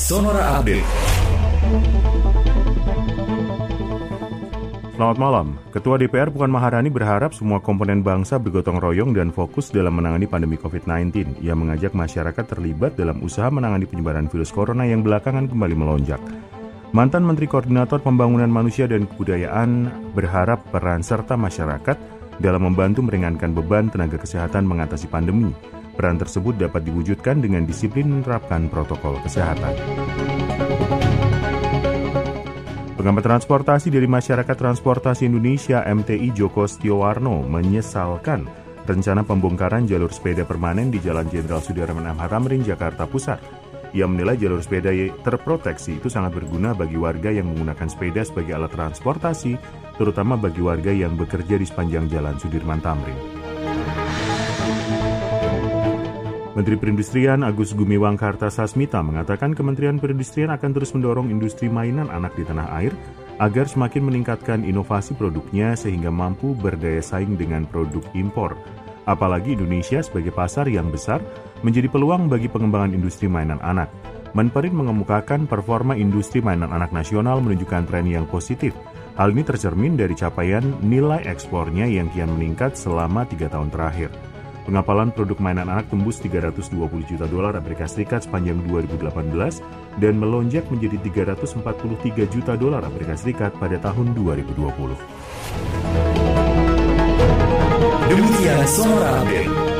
Sonora Update. Selamat malam. Ketua DPR Puan Maharani berharap semua komponen bangsa bergotong royong dan fokus dalam menangani pandemi COVID-19. Ia mengajak masyarakat terlibat dalam usaha menangani penyebaran virus corona yang belakangan kembali melonjak. Mantan Menteri Koordinator Pembangunan Manusia dan Kebudayaan berharap peran serta masyarakat dalam membantu meringankan beban tenaga kesehatan mengatasi pandemi. Peran tersebut dapat diwujudkan dengan disiplin menerapkan protokol kesehatan. Pengamat transportasi dari Masyarakat Transportasi Indonesia MTI Joko Stiowarno menyesalkan rencana pembongkaran jalur sepeda permanen di Jalan Jenderal Sudirman MH Tamrin, Jakarta Pusat. Ia menilai jalur sepeda terproteksi itu sangat berguna bagi warga yang menggunakan sepeda sebagai alat transportasi, terutama bagi warga yang bekerja di sepanjang Jalan Sudirman Tamrin. Menteri Perindustrian Agus Gumiwang Kartasasmita mengatakan Kementerian Perindustrian akan terus mendorong industri mainan anak di tanah air agar semakin meningkatkan inovasi produknya sehingga mampu berdaya saing dengan produk impor. Apalagi Indonesia sebagai pasar yang besar menjadi peluang bagi pengembangan industri mainan anak. Menperin mengemukakan performa industri mainan anak nasional menunjukkan tren yang positif. Hal ini tercermin dari capaian nilai ekspornya yang kian meningkat selama tiga tahun terakhir. Pengapalan produk mainan anak tembus 320 juta dolar Amerika Serikat sepanjang 2018 dan melonjak menjadi 343 juta dolar Amerika Serikat pada tahun 2020. Demikian Sonora Update.